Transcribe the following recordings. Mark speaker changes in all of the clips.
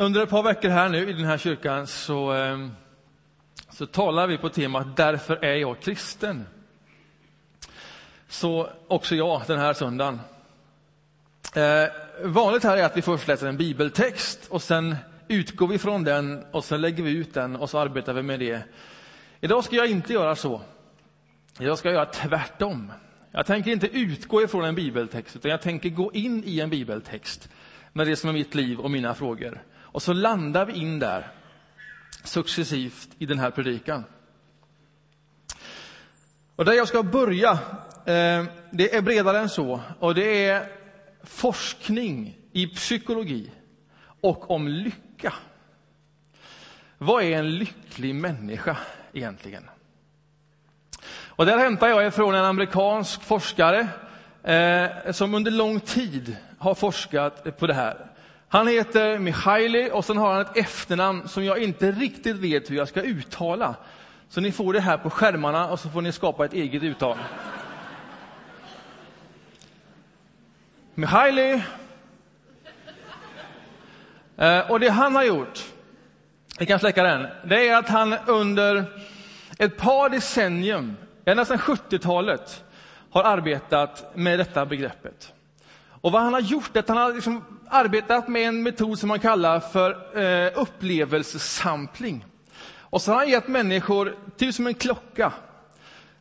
Speaker 1: Under ett par veckor här nu i den här kyrkan så, ehm, så talar vi på temat Därför är jag kristen. Så också jag den här söndagen. Eh, vanligt här är att vi först läser en bibeltext och sen utgår vi från den och sen lägger vi ut den och så arbetar vi med det. Idag ska jag inte göra så. Jag ska göra tvärtom. Jag tänker inte utgå ifrån en bibeltext, utan jag tänker gå in i en bibeltext med det som är mitt liv och mina frågor. Och så landar vi in där successivt i den här predikan. Och där jag ska börja, eh, det är bredare än så. Och det är forskning i psykologi och om lycka. Vad är en lycklig människa egentligen? Och där hämtar jag ifrån en amerikansk forskare eh, som under lång tid har forskat på det här. Han heter Mihaili och sen har han ett efternamn som jag inte riktigt vet hur jag ska uttala. Så ni får det här på skärmarna och så får ni skapa ett eget uttal. Mihaili. Eh, och det han har gjort, vi kan släcka den, det är att han under ett par decennium, ända sedan 70-talet, har arbetat med detta begreppet. Och vad han har gjort är att han har liksom arbetat med en metod som man kallar för eh, upplevelsesampling. Och så har han gett människor, typ som en klocka,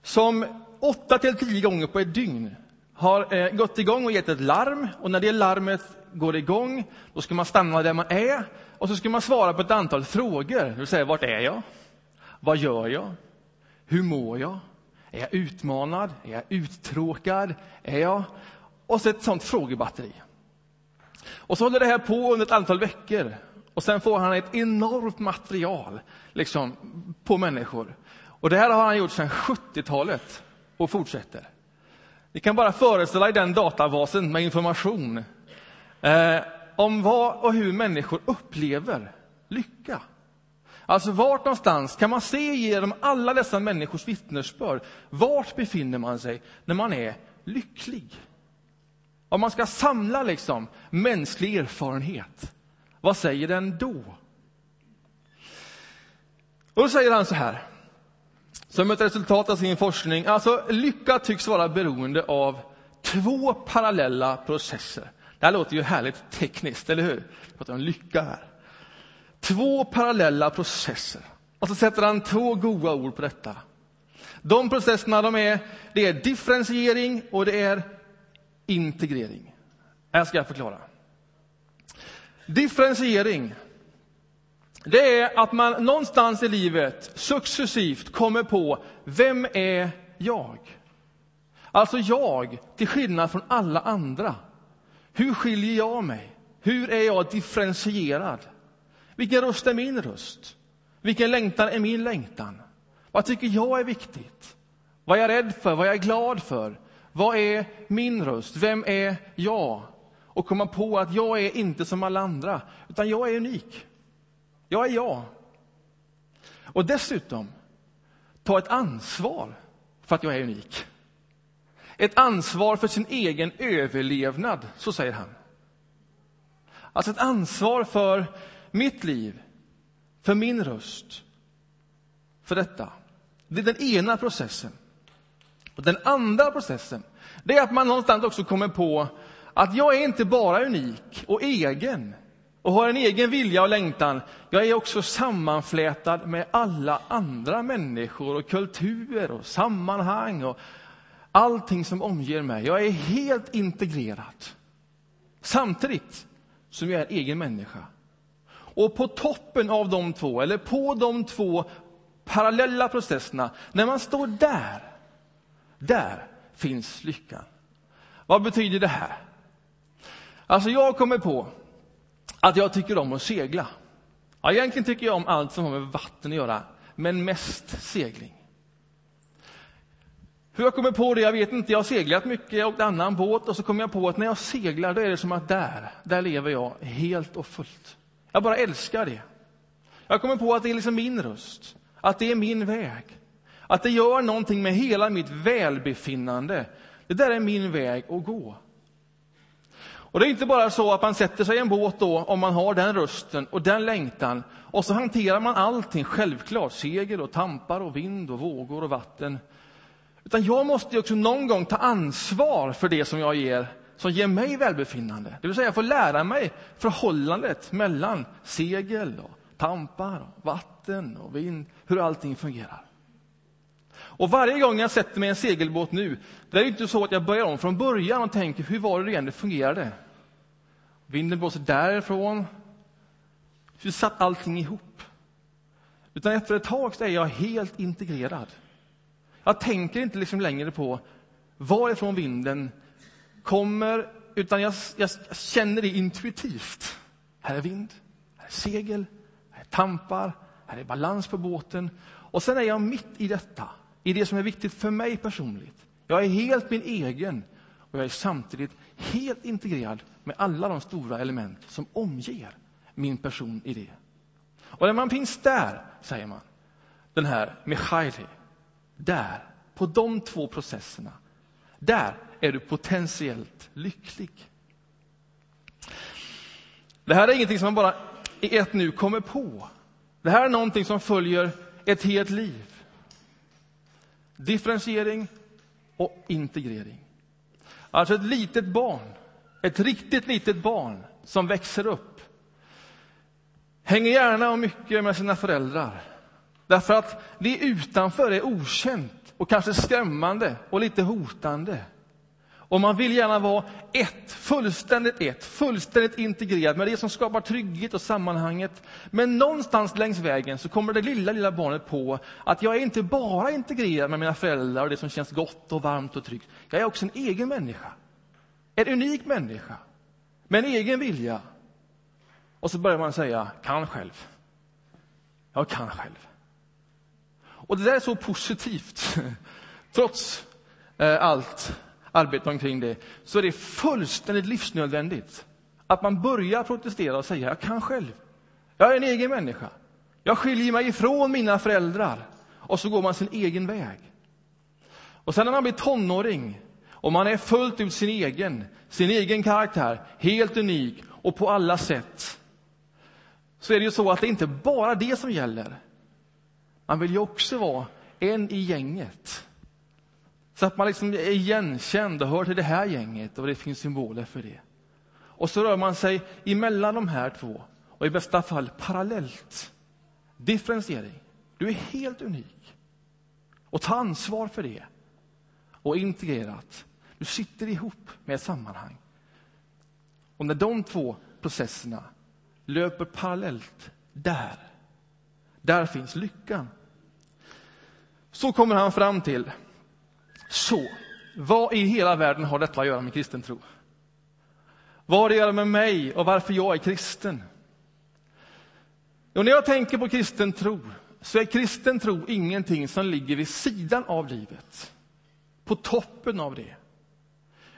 Speaker 1: som åtta till tio gånger på ett dygn har eh, gått igång och gett ett larm. Och när det larmet går igång, då ska man stanna där man är och så ska man svara på ett antal frågor. Det vill säga, vart är jag? Vad gör jag? Hur mår jag? Är jag utmanad? Är jag uttråkad? Är jag och så ett sånt frågebatteri. Och så håller det här på under ett antal veckor. Och sen får han ett enormt material liksom, på människor. Och det här har han gjort sedan 70-talet och fortsätter. Ni kan bara föreställa er den databasen med information eh, om vad och hur människor upplever lycka. Alltså vart någonstans kan man se genom alla dessa människors vittnesbörd, vart befinner man sig när man är lycklig? Om man ska samla liksom mänsklig erfarenhet, vad säger den då? Och då säger han så här, som ett resultat av sin forskning, alltså lycka tycks vara beroende av två parallella processer. Det här låter ju härligt tekniskt, eller hur? Vi pratar om lycka här. Två parallella processer. Och så sätter han två goda ord på detta. De processerna de är, det är differentiering och det är integrering. Jag ska förklara. Differentiering, det är att man någonstans i livet successivt kommer på, vem är jag? Alltså jag, till skillnad från alla andra. Hur skiljer jag mig? Hur är jag differentierad? Vilken röst är min röst? Vilken längtan är min längtan? Vad tycker jag är viktigt? Vad är jag rädd för? Vad är jag glad för? Vad är min röst? Vem är jag? Och komma på att jag är inte som alla andra, utan jag är unik. Jag är jag. Och dessutom ta ett ansvar för att jag är unik. Ett ansvar för sin egen överlevnad, så säger han. Alltså ett ansvar för mitt liv, för min röst, för detta. Det är den ena processen. Och den andra processen, det är att man någonstans också kommer på att jag är inte bara unik och egen och har en egen vilja och längtan. Jag är också sammanflätad med alla andra människor och kulturer och sammanhang och allting som omger mig. Jag är helt integrerad. Samtidigt som jag är egen människa. Och på toppen av de två, eller på de två parallella processerna, när man står där där finns lyckan. Vad betyder det här? Alltså, jag kommer på att jag tycker om att segla. Ja, egentligen tycker jag om allt som har med vatten att göra, men mest segling. Hur jag kommer på det, jag vet inte. Jag har seglat mycket, jag åkt annan båt och så kommer jag på att när jag seglar, då är det som att där, där lever jag helt och fullt. Jag bara älskar det. Jag kommer på att det är liksom min röst, att det är min väg. Att det gör någonting med hela mitt välbefinnande. Det där är min väg att gå. Och det är inte bara så att man sätter sig i en båt då, om man har den rösten och den längtan, och så hanterar man allting självklart, segel och tampar och vind och vågor och vatten. Utan jag måste också någon gång ta ansvar för det som jag ger, som ger mig välbefinnande. Det vill säga, jag får lära mig förhållandet mellan segel och tampar, och vatten och vind, hur allting fungerar. Och varje gång jag sätter mig i en segelbåt nu, det är inte så att jag börjar om från början och tänker, hur var det igen det fungerade? Vinden blåser därifrån. Hur satt allting ihop? Utan efter ett tag så är jag helt integrerad. Jag tänker inte liksom längre på varifrån vinden kommer, utan jag, jag känner det intuitivt. Här är vind, här är segel, här är tampar, här är balans på båten. Och sen är jag mitt i detta, i det som är viktigt för mig personligt. Jag är helt min egen och jag är samtidigt helt integrerad med alla de stora element som omger min person i det. Och när man finns där, säger man, den här Michaili, där, på de två processerna, där är du potentiellt lycklig. Det här är ingenting som man bara i ett nu kommer på. Det här är någonting som följer ett helt liv. Differentiering och integrering. Alltså ett litet barn, ett riktigt litet barn som växer upp hänger gärna och mycket med sina föräldrar. Därför att det utanför är okänt och kanske skrämmande och lite hotande. Och man vill gärna vara ett, fullständigt ett, fullständigt integrerad med det som skapar trygghet och sammanhanget. Men någonstans längs vägen så kommer det lilla, lilla barnet på att jag är inte bara integrerad med mina föräldrar och det som känns gott och varmt och tryggt. Jag är också en egen människa. En unik människa. Med en egen vilja. Och så börjar man säga, kan själv. Jag kan själv. Och det där är så positivt. Trots eh, allt arbeta omkring det, så är det fullständigt livsnödvändigt att man börjar protestera och säga jag kan själv. Jag är en egen människa. Jag skiljer mig ifrån mina föräldrar. Och så går man sin egen väg. Och sen när man blir tonåring och man är fullt ut sin egen, sin egen karaktär, helt unik och på alla sätt, så är det ju så att det inte bara det som gäller. Man vill ju också vara en i gänget. Så att man liksom är igenkänd och hör till det här gänget och det finns symboler för det. Och så rör man sig emellan de här två och i bästa fall parallellt. Differentiering. Du är helt unik. Och ta ansvar för det. Och integrerat. Du sitter ihop med ett sammanhang. Och när de två processerna löper parallellt, där, där finns lyckan. Så kommer han fram till så, vad i hela världen har detta att göra med kristen tro? Vad har det att göra med mig och varför jag är kristen? Och när jag tänker på kristen tro så är kristen tro ingenting som ligger vid sidan av livet, på toppen av det.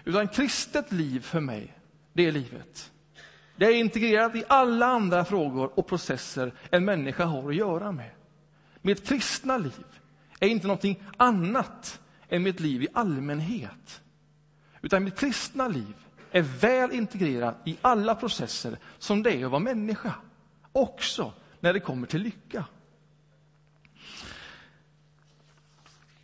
Speaker 1: Utan kristet liv för mig, det är livet. Det är integrerat i alla andra frågor och processer en människa har att göra med. Mitt kristna liv är inte någonting annat än mitt liv i allmänhet. Utan mitt kristna liv är väl integrerat i alla processer som det är att vara människa. Också när det kommer till lycka.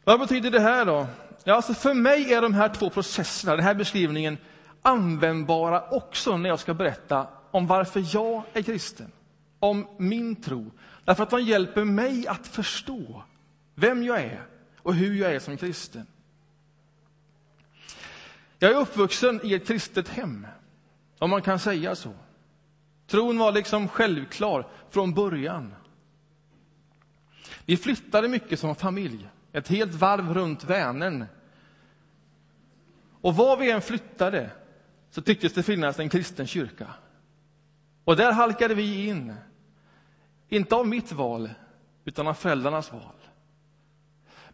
Speaker 1: Vad betyder det här då? Ja, alltså för mig är de här två processerna, den här beskrivningen, användbara också när jag ska berätta om varför jag är kristen. Om min tro. Därför att de hjälper mig att förstå vem jag är och hur jag är som kristen. Jag är uppvuxen i ett kristet hem, om man kan säga så. Tron var liksom självklar från början. Vi flyttade mycket som familj, ett helt varv runt Vänern. Och var vi än flyttade så tycktes det finnas en kristen kyrka. Och där halkade vi in. Inte av mitt val, utan av föräldrarnas val.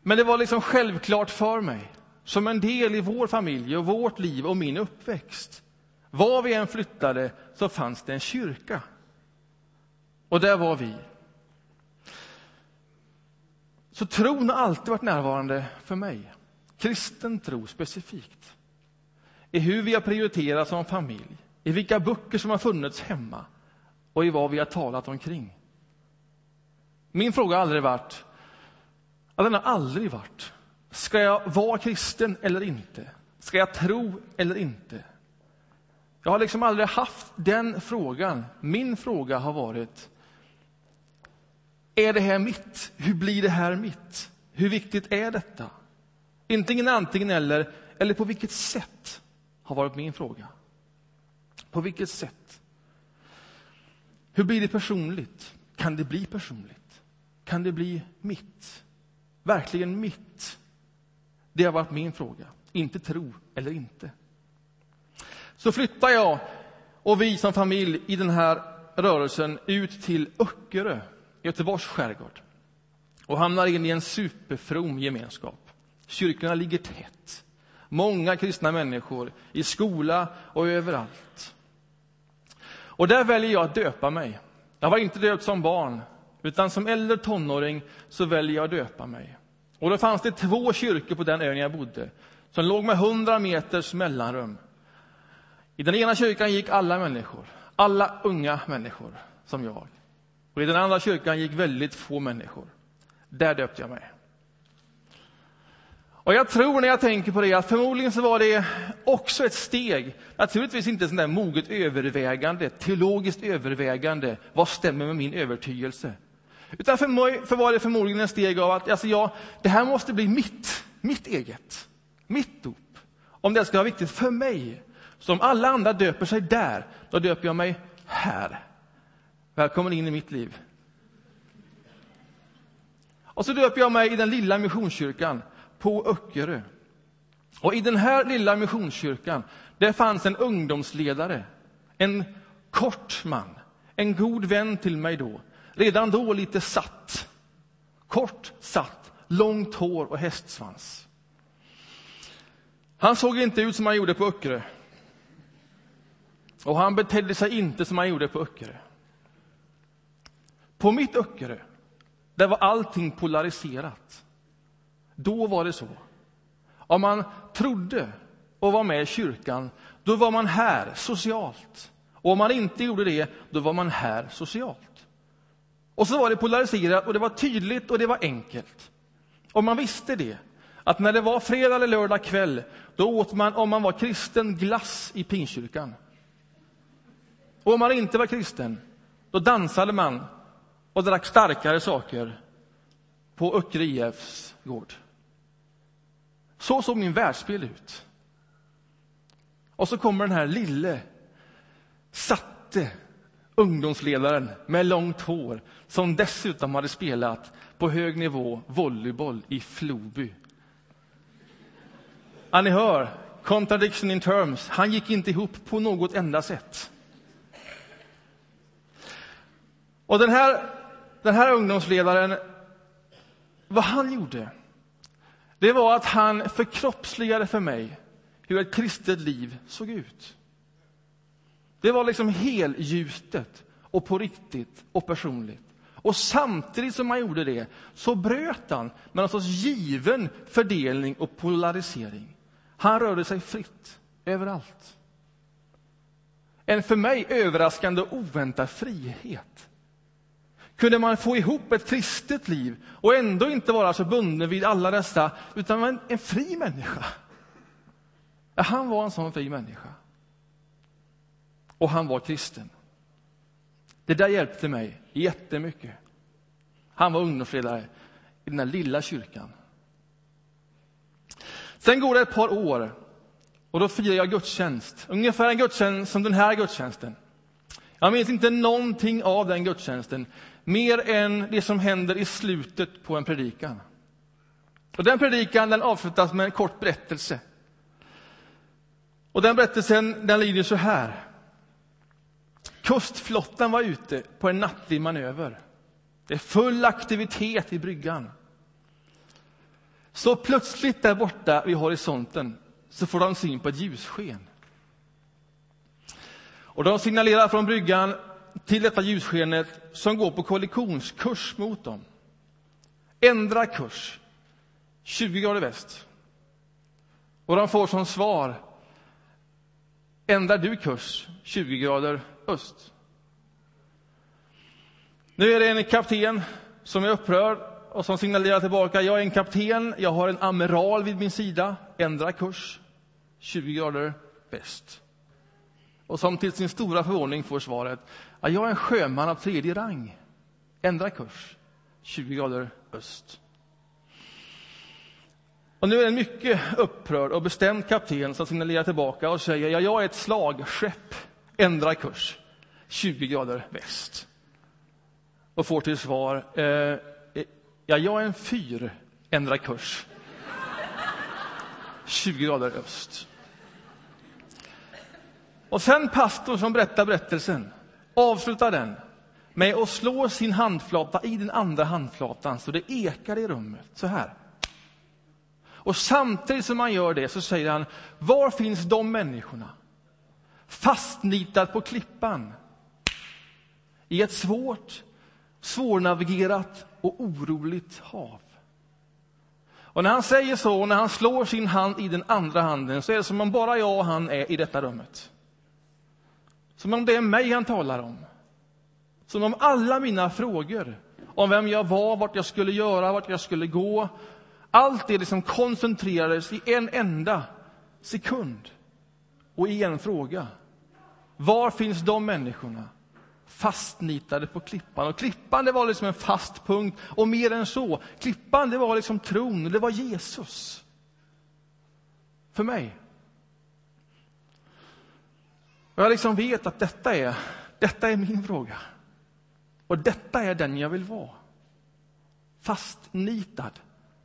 Speaker 1: Men det var liksom självklart för mig, som en del i vår familj och vårt liv och min uppväxt. Var vi än flyttade så fanns det en kyrka. Och där var vi. Så tron har alltid varit närvarande för mig. Kristen tro specifikt. i hur vi har prioriterat som familj, i vilka böcker som har funnits hemma och i vad vi har talat omkring. Min fråga har aldrig varit, ja, den har aldrig varit, ska jag vara kristen eller inte? Ska jag tro eller inte? Jag har liksom aldrig haft den frågan. Min fråga har varit, är det här mitt? Hur blir det här mitt? Hur viktigt är detta? Antingen antingen eller, eller på vilket sätt har varit min fråga. På vilket sätt? Hur blir det personligt? Kan det bli personligt? Kan det bli mitt? Verkligen mitt? Det har varit min fråga. Inte tro eller inte. Så flyttar jag och vi som familj i den här rörelsen ut till Öckerö, Göteborgs skärgård och hamnar in i en superfrom gemenskap. Kyrkorna ligger tätt. Många kristna människor i skola och överallt. Och där väljer jag att döpa mig. Jag var inte döpt som barn, utan som äldre tonåring så väljer jag att döpa mig. Och då fanns det två kyrkor på den ön jag bodde, som låg med hundra meters mellanrum. I den ena kyrkan gick alla människor, alla unga människor som jag. Och i den andra kyrkan gick väldigt få människor. Där döpte jag mig. Och jag tror när jag tänker på det att förmodligen så var det också ett steg, naturligtvis inte sånt där moget övervägande, teologiskt övervägande, vad stämmer med min övertygelse? Utan för mig för var det förmodligen ett steg av att alltså jag, det här måste bli mitt, mitt eget, mitt dop. Om det ska vara viktigt för mig. Så om alla andra döper sig där, då döper jag mig här. Välkommen in i mitt liv. Och så döper jag mig i den lilla missionskyrkan på Öckerö. Och i den här lilla missionskyrkan, där fanns en ungdomsledare, en kort man, en god vän till mig då, redan då lite satt. Kort, satt, långt hår och hästsvans. Han såg inte ut som han gjorde på Öckerö. Och han betedde sig inte som han gjorde på Öckerö. På mitt Öckerö, där var allting polariserat. Då var det så. Om man trodde och var med i kyrkan, då var man här socialt. Och om man inte gjorde det, då var man här socialt. Och så var det polariserat och det var tydligt och det var enkelt. Och man visste det, att när det var fredag eller lördag kväll, då åt man, om man var kristen, glass i pinkyrkan. Och om man inte var kristen, då dansade man och drack starkare saker på Öckerö IFs gård. Så såg min världsbild ut. Och så kommer den här lille, satte ungdomsledaren med långt hår som dessutom hade spelat på hög nivå volleyboll i Floby. Ja, ni hör, contradiction in terms. Han gick inte ihop på något enda sätt. Och den här, den här ungdomsledaren, vad han gjorde, det var att han förkroppsligade för mig hur ett kristet liv såg ut. Det var liksom helgjutet och på riktigt och personligt. Och samtidigt som han gjorde det så bröt han med någon sorts given fördelning och polarisering. Han rörde sig fritt överallt. En för mig överraskande och oväntad frihet. Kunde man få ihop ett kristet liv och ändå inte vara så bunden vid alla dessa, utan en, en fri människa? Ja, han var en sån fri människa. Och han var kristen. Det där hjälpte mig jättemycket. Han var ungdomsledare i den här lilla kyrkan. Sen går det ett par år och då firar jag gudstjänst. Ungefär en gudstjänst som den här gudstjänsten. Jag minns inte någonting av den gudstjänsten, mer än det som händer i slutet på en predikan. Och den predikan den avslutas med en kort berättelse. Och den berättelsen den lyder så här. Kustflottan var ute på en nattlig manöver. Det är full aktivitet i bryggan. Så plötsligt där borta vid horisonten så får de syn på ett ljussken. Och de signalerar från bryggan till detta ljusskenet som går på kollisionskurs mot dem. Ändra kurs, 20 grader väst. Och de får som svar, ändrar du kurs 20 grader öst. Nu är det en kapten som är upprörd och som signalerar tillbaka. Jag är en kapten, jag har en amiral vid min sida. Ändra kurs 20 grader väst. Och som till sin stora förvåning får svaret. Jag är en sjöman av tredje rang. Ändra kurs 20 grader öst. Och nu är det en mycket upprörd och bestämd kapten som signalerar tillbaka och säger ja, jag är ett slagskepp. Ändra kurs 20 grader väst. Och får till svar eh, ja, jag är en fyr. Ändra kurs 20 grader öst. Och sen pastorn som berättar berättelsen avslutar den med att slå sin handflata i den andra handflatan så det ekar i rummet. Så här. Och samtidigt som han gör det så säger han, var finns de människorna? Fastnitad på klippan. I ett svårt, svårnavigerat och oroligt hav. Och när han säger så, när han slår sin hand i den andra handen, så är det som om bara jag och han är i detta rummet. Som om det är mig han talar om. Som om alla mina frågor om vem jag var, vart jag skulle göra, vart jag skulle gå, allt det liksom koncentrerades i en enda sekund och i en fråga. Var finns de människorna? Fastnitade på klippan. Och klippan det var liksom en fast punkt, och mer än så. Klippan det var liksom tron, det var Jesus. För mig. Och jag liksom vet att detta är, detta är min fråga. Och detta är den jag vill vara. Fastnitad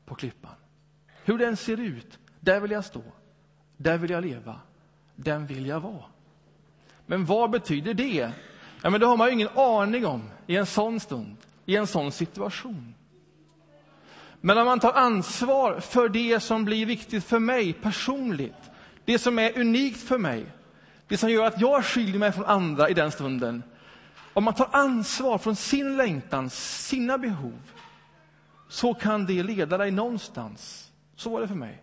Speaker 1: på klippan. Hur den ser ut, där vill jag stå. Där vill jag leva. Den vill jag vara. Men vad betyder det? Ja, men det har man ju ingen aning om i en sån stund, i en sån situation. Men om man tar ansvar för det som blir viktigt för mig personligt, det som är unikt för mig, det som gör att jag skiljer mig från andra i den stunden. Om man tar ansvar från sin längtan, sina behov, så kan det leda dig någonstans. Så var det för mig.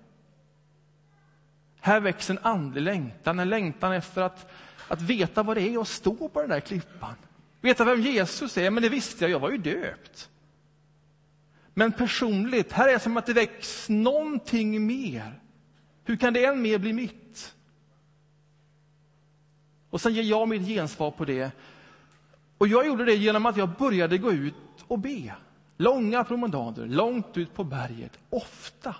Speaker 1: Här väcks en andlig längtan, en längtan efter att, att veta vad det är att stå på den där klippan. Veta vem Jesus är, men det visste jag, jag var ju döpt. Men personligt, här är det som att det väcks någonting mer. Hur kan det än mer bli mitt? Och sen ger jag mitt gensvar på det. Och jag gjorde det genom att jag började gå ut och be. Långa promenader, långt ut på berget, ofta.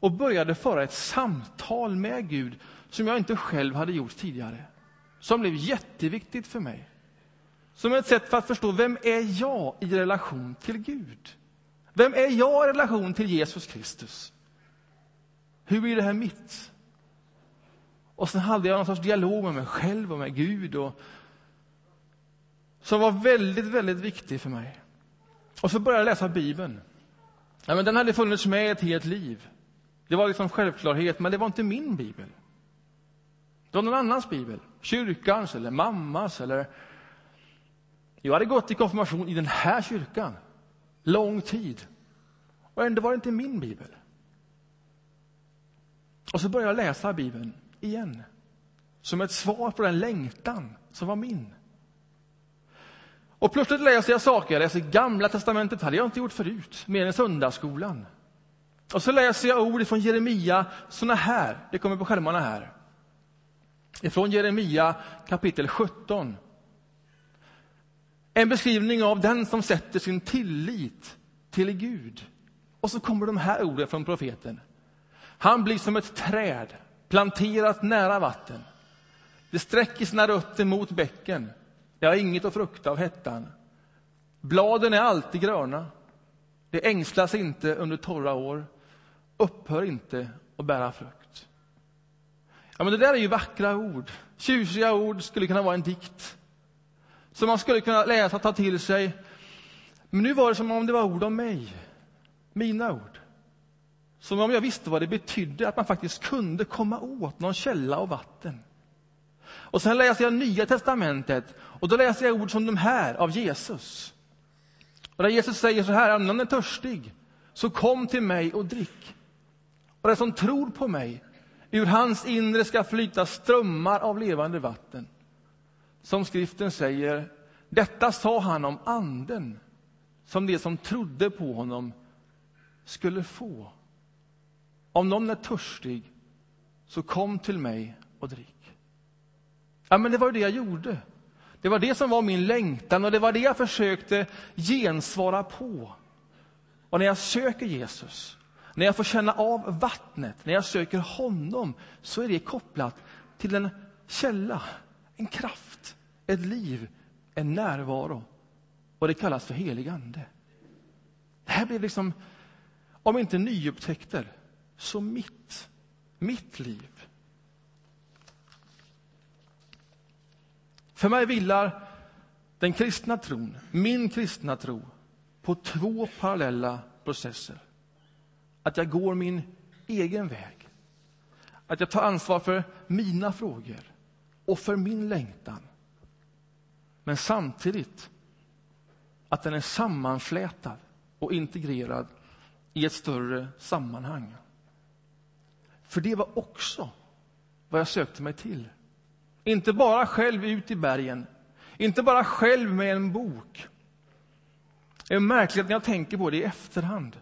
Speaker 1: Och började föra ett samtal med Gud som jag inte själv hade gjort tidigare. Som blev jätteviktigt för mig. Som ett sätt för att förstå vem är jag i relation till Gud. Vem är jag i relation till Jesus Kristus? Hur blir det här mitt? Och sen hade jag någon sorts dialog med mig själv och med Gud och, som var väldigt, väldigt viktig för mig. Och så började jag läsa Bibeln. Ja, men den hade funnits med ett helt liv. Det var liksom självklarhet, men det var inte min bibel. Det var någon annans bibel. Kyrkans eller mammas eller... Jag hade gått i konfirmation i den här kyrkan. Lång tid. Och ändå var det inte min bibel. Och så började jag läsa Bibeln igen. Som ett svar på den längtan som var min. Och plötsligt läser jag saker. Jag läser Gamla testamentet, hade jag inte gjort förut, mer än söndagsskolan. Och så läser jag ord från Jeremia, såna här, det kommer på skärmarna här. Ifrån Jeremia kapitel 17. En beskrivning av den som sätter sin tillit till Gud. Och så kommer de här orden från profeten. Han blir som ett träd planterat nära vatten. Det sträcker sina rötter mot bäcken. Det har inget att frukta av hettan. Bladen är alltid gröna. Det ängslas inte under torra år, upphör inte att bära frukt. Ja, men det där är ju vackra ord. Tjusiga ord skulle kunna vara en dikt som man skulle kunna läsa och ta till sig. Men nu var det som om det var ord om mig, mina ord. Som om jag visste vad det betydde att man faktiskt kunde komma åt någon källa och vatten. Och sen läser jag Nya testamentet och då läser jag ord som de här av Jesus. Och där Jesus säger så här, om någon är törstig, så kom till mig och drick. Och den som tror på mig, Ur hans inre ska flyta strömmar av levande vatten. Som skriften säger, detta sa han om anden som de som trodde på honom skulle få. Om någon är törstig, så kom till mig och drick. Ja, men det var det jag gjorde. Det var det som var min längtan och det var det jag försökte gensvara på. Och när jag söker Jesus, när jag får känna av vattnet, när jag söker honom, så är det kopplat till en källa, en kraft, ett liv, en närvaro. Och det kallas för helig ande. Det här blev liksom, om inte nyupptäckter, så mitt, mitt liv. För mig vilar den kristna tron, min kristna tro, på två parallella processer. Att jag går min egen väg. Att jag tar ansvar för mina frågor och för min längtan. Men samtidigt att den är sammanflätad och integrerad i ett större sammanhang. För det var också vad jag sökte mig till. Inte bara själv ut i bergen, inte bara själv med en bok. Det är märkligt när jag tänker på det i efterhand.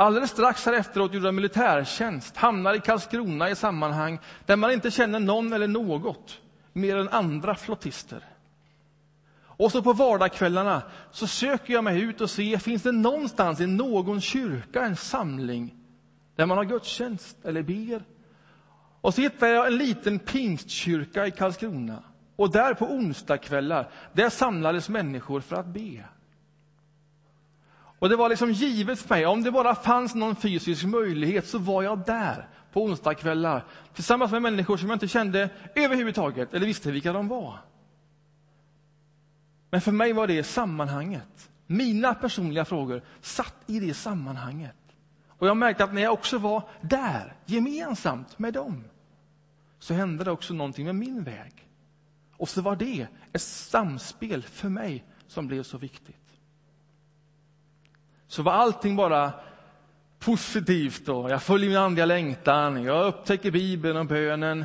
Speaker 1: Alldeles strax här efteråt gjorde jag militärtjänst, hamnar i Karlskrona i sammanhang där man inte känner någon eller något mer än andra flottister. Och så på vardagskvällarna så söker jag mig ut och ser, finns det någonstans i någon kyrka en samling där man har gudstjänst eller ber? Och så hittar jag en liten pingstkyrka i Karlskrona. Och där på onsdagskvällar, där samlades människor för att be. Och det var liksom givet för mig, om det bara fanns någon fysisk möjlighet så var jag där på onsdagskvällar tillsammans med människor som jag inte kände överhuvudtaget eller visste vilka de var. Men för mig var det sammanhanget. Mina personliga frågor satt i det sammanhanget. Och jag märkte att när jag också var där, gemensamt med dem, så hände det också någonting med min väg. Och så var det ett samspel för mig som blev så viktigt. Så var allting bara positivt och Jag följer min andliga längtan, jag upptäcker Bibeln och bönen.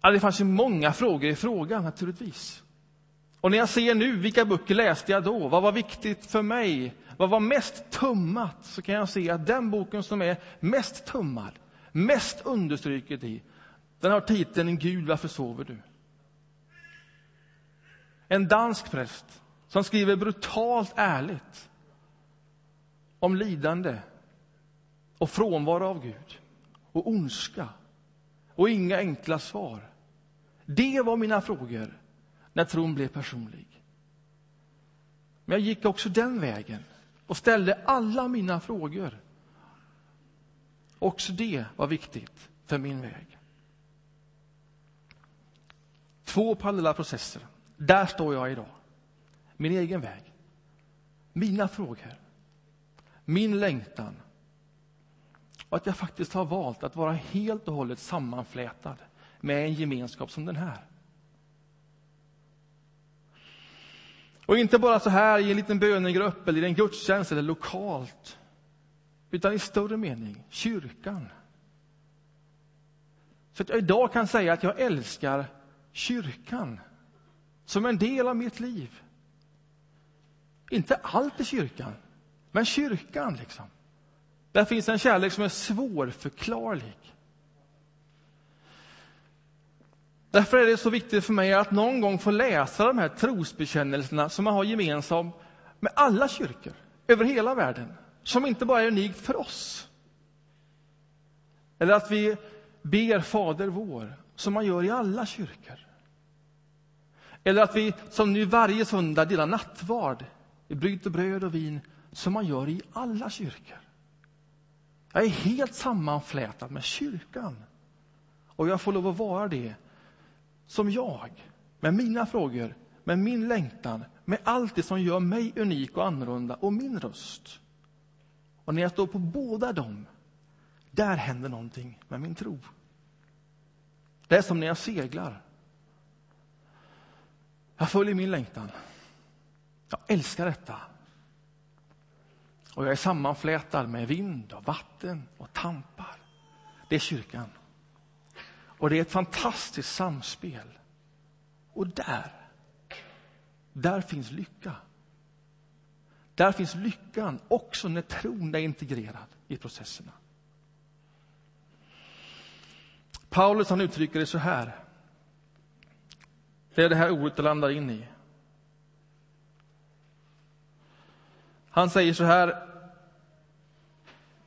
Speaker 1: Ja, det fanns ju många frågor i frågan naturligtvis. Och när jag ser nu, vilka böcker läste jag då? Vad var viktigt för mig? Vad var mest tummat? Så kan jag se att den boken som är mest tummad, mest understryket i, den har titeln Gud, varför sover du? En dansk präst som skriver brutalt ärligt om lidande och frånvaro av Gud och ondska och inga enkla svar. Det var mina frågor när tron blev personlig. Men jag gick också den vägen och ställde alla mina frågor. Också det var viktigt för min väg. Två parallella processer. Där står jag idag. Min egen väg. Mina frågor. Min längtan. Och att jag faktiskt har valt att vara helt och hållet sammanflätad med en gemenskap som den här. Och inte bara så här i en liten bönegrupp eller i en gudstjänst eller lokalt, utan i större mening, kyrkan. Så att jag idag kan säga att jag älskar kyrkan som en del av mitt liv. Inte allt i kyrkan, men kyrkan liksom. Där finns en kärlek som är svårförklarlig. Därför är det så viktigt för mig att någon gång få läsa de här trosbekännelserna som man har gemensamt med alla kyrkor över hela världen, som inte bara är unik för oss. Eller att vi ber Fader vår, som man gör i alla kyrkor. Eller att vi som nu varje söndag delar nattvard, vi bryter bröd och vin, som man gör i alla kyrkor. Jag är helt sammanflätad med kyrkan. Och jag får lov att vara det som jag, med mina frågor, med min längtan, med allt det som gör mig unik och annorlunda och min röst. Och när jag står på båda dem, där händer någonting med min tro. Det är som när jag seglar. Jag följer min längtan. Jag älskar detta. Och jag är sammanflätad med vind och vatten och tampar. Det är kyrkan. Och det är ett fantastiskt samspel. Och där, där finns lycka. Där finns lyckan också när tron är integrerad i processerna. Paulus han uttrycker det så här. Det är det här ordet det landar in i. Han säger så här.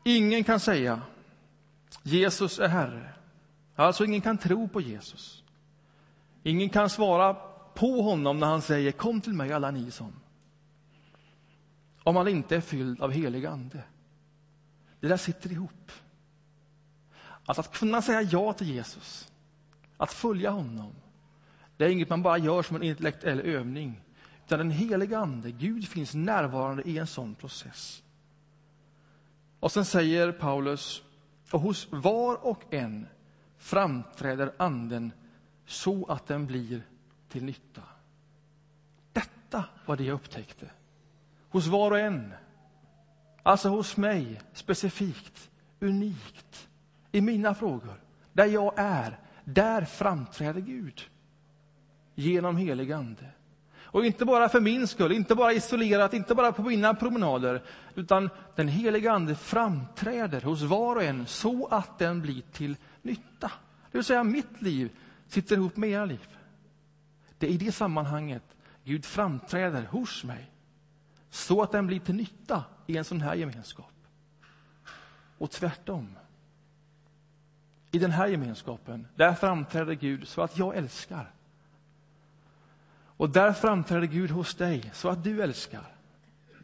Speaker 1: Ingen kan säga Jesus är Herre. Alltså, ingen kan tro på Jesus. Ingen kan svara på honom när han säger Kom till mig, alla ni som. Om man inte är fylld av helig ande. Det där sitter ihop. Alltså att kunna säga ja till Jesus, att följa honom, det är inget man bara gör som en intellektuell övning. Där den heliga Ande, Gud, finns närvarande i en sån process. Och sen säger Paulus, och hos var och en framträder Anden så att den blir till nytta. Detta var det jag upptäckte. Hos var och en. Alltså hos mig, specifikt, unikt. I mina frågor, där jag är, där framträder Gud. Genom helig Ande. Och inte bara för min skull, inte bara isolerat, inte bara på mina promenader, utan den heliga Ande framträder hos var och en så att den blir till nytta. Det vill säga, mitt liv sitter ihop med era liv. Det är i det sammanhanget Gud framträder hos mig så att den blir till nytta i en sån här gemenskap. Och tvärtom. I den här gemenskapen, där framträder Gud så att jag älskar. Och där framträder Gud hos dig så att du älskar.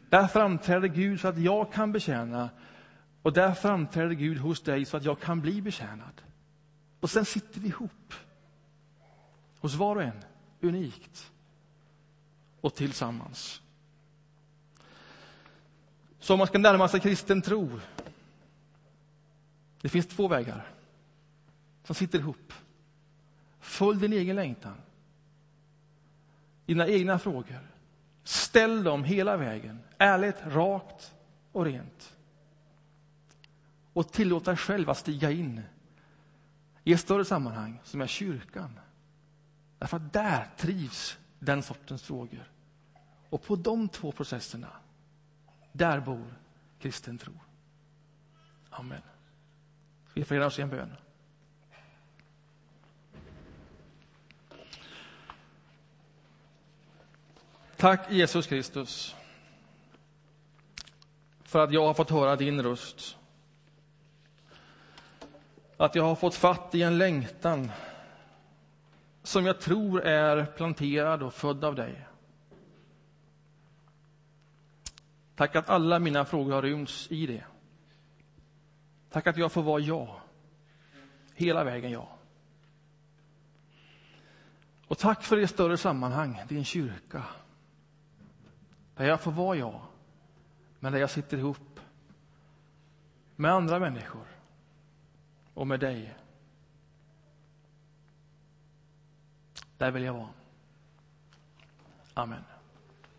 Speaker 1: Där framträder Gud så att jag kan betjäna. Och där framträder Gud hos dig så att jag kan bli betjänad. Och sen sitter vi ihop. Hos var och en, unikt. Och tillsammans. Så om man ska närma sig kristen tro. Det finns två vägar som sitter ihop. Följ din egen längtan dina egna frågor. Ställ dem hela vägen, ärligt, rakt och rent. Och tillåt dig själv att stiga in i ett större sammanhang som är kyrkan. Därför att där trivs den sortens frågor. Och på de två processerna, där bor kristen tro. Amen. Vi förenar oss i en bön. Tack Jesus Kristus för att jag har fått höra din röst. Att jag har fått fatt i en längtan som jag tror är planterad och född av dig. Tack att alla mina frågor har rymts i det. Tack att jag får vara jag, hela vägen jag. Och tack för det större sammanhang, din kyrka. Där jag får vara jag, men där jag sitter ihop med andra människor och med dig. Där vill jag vara. Amen.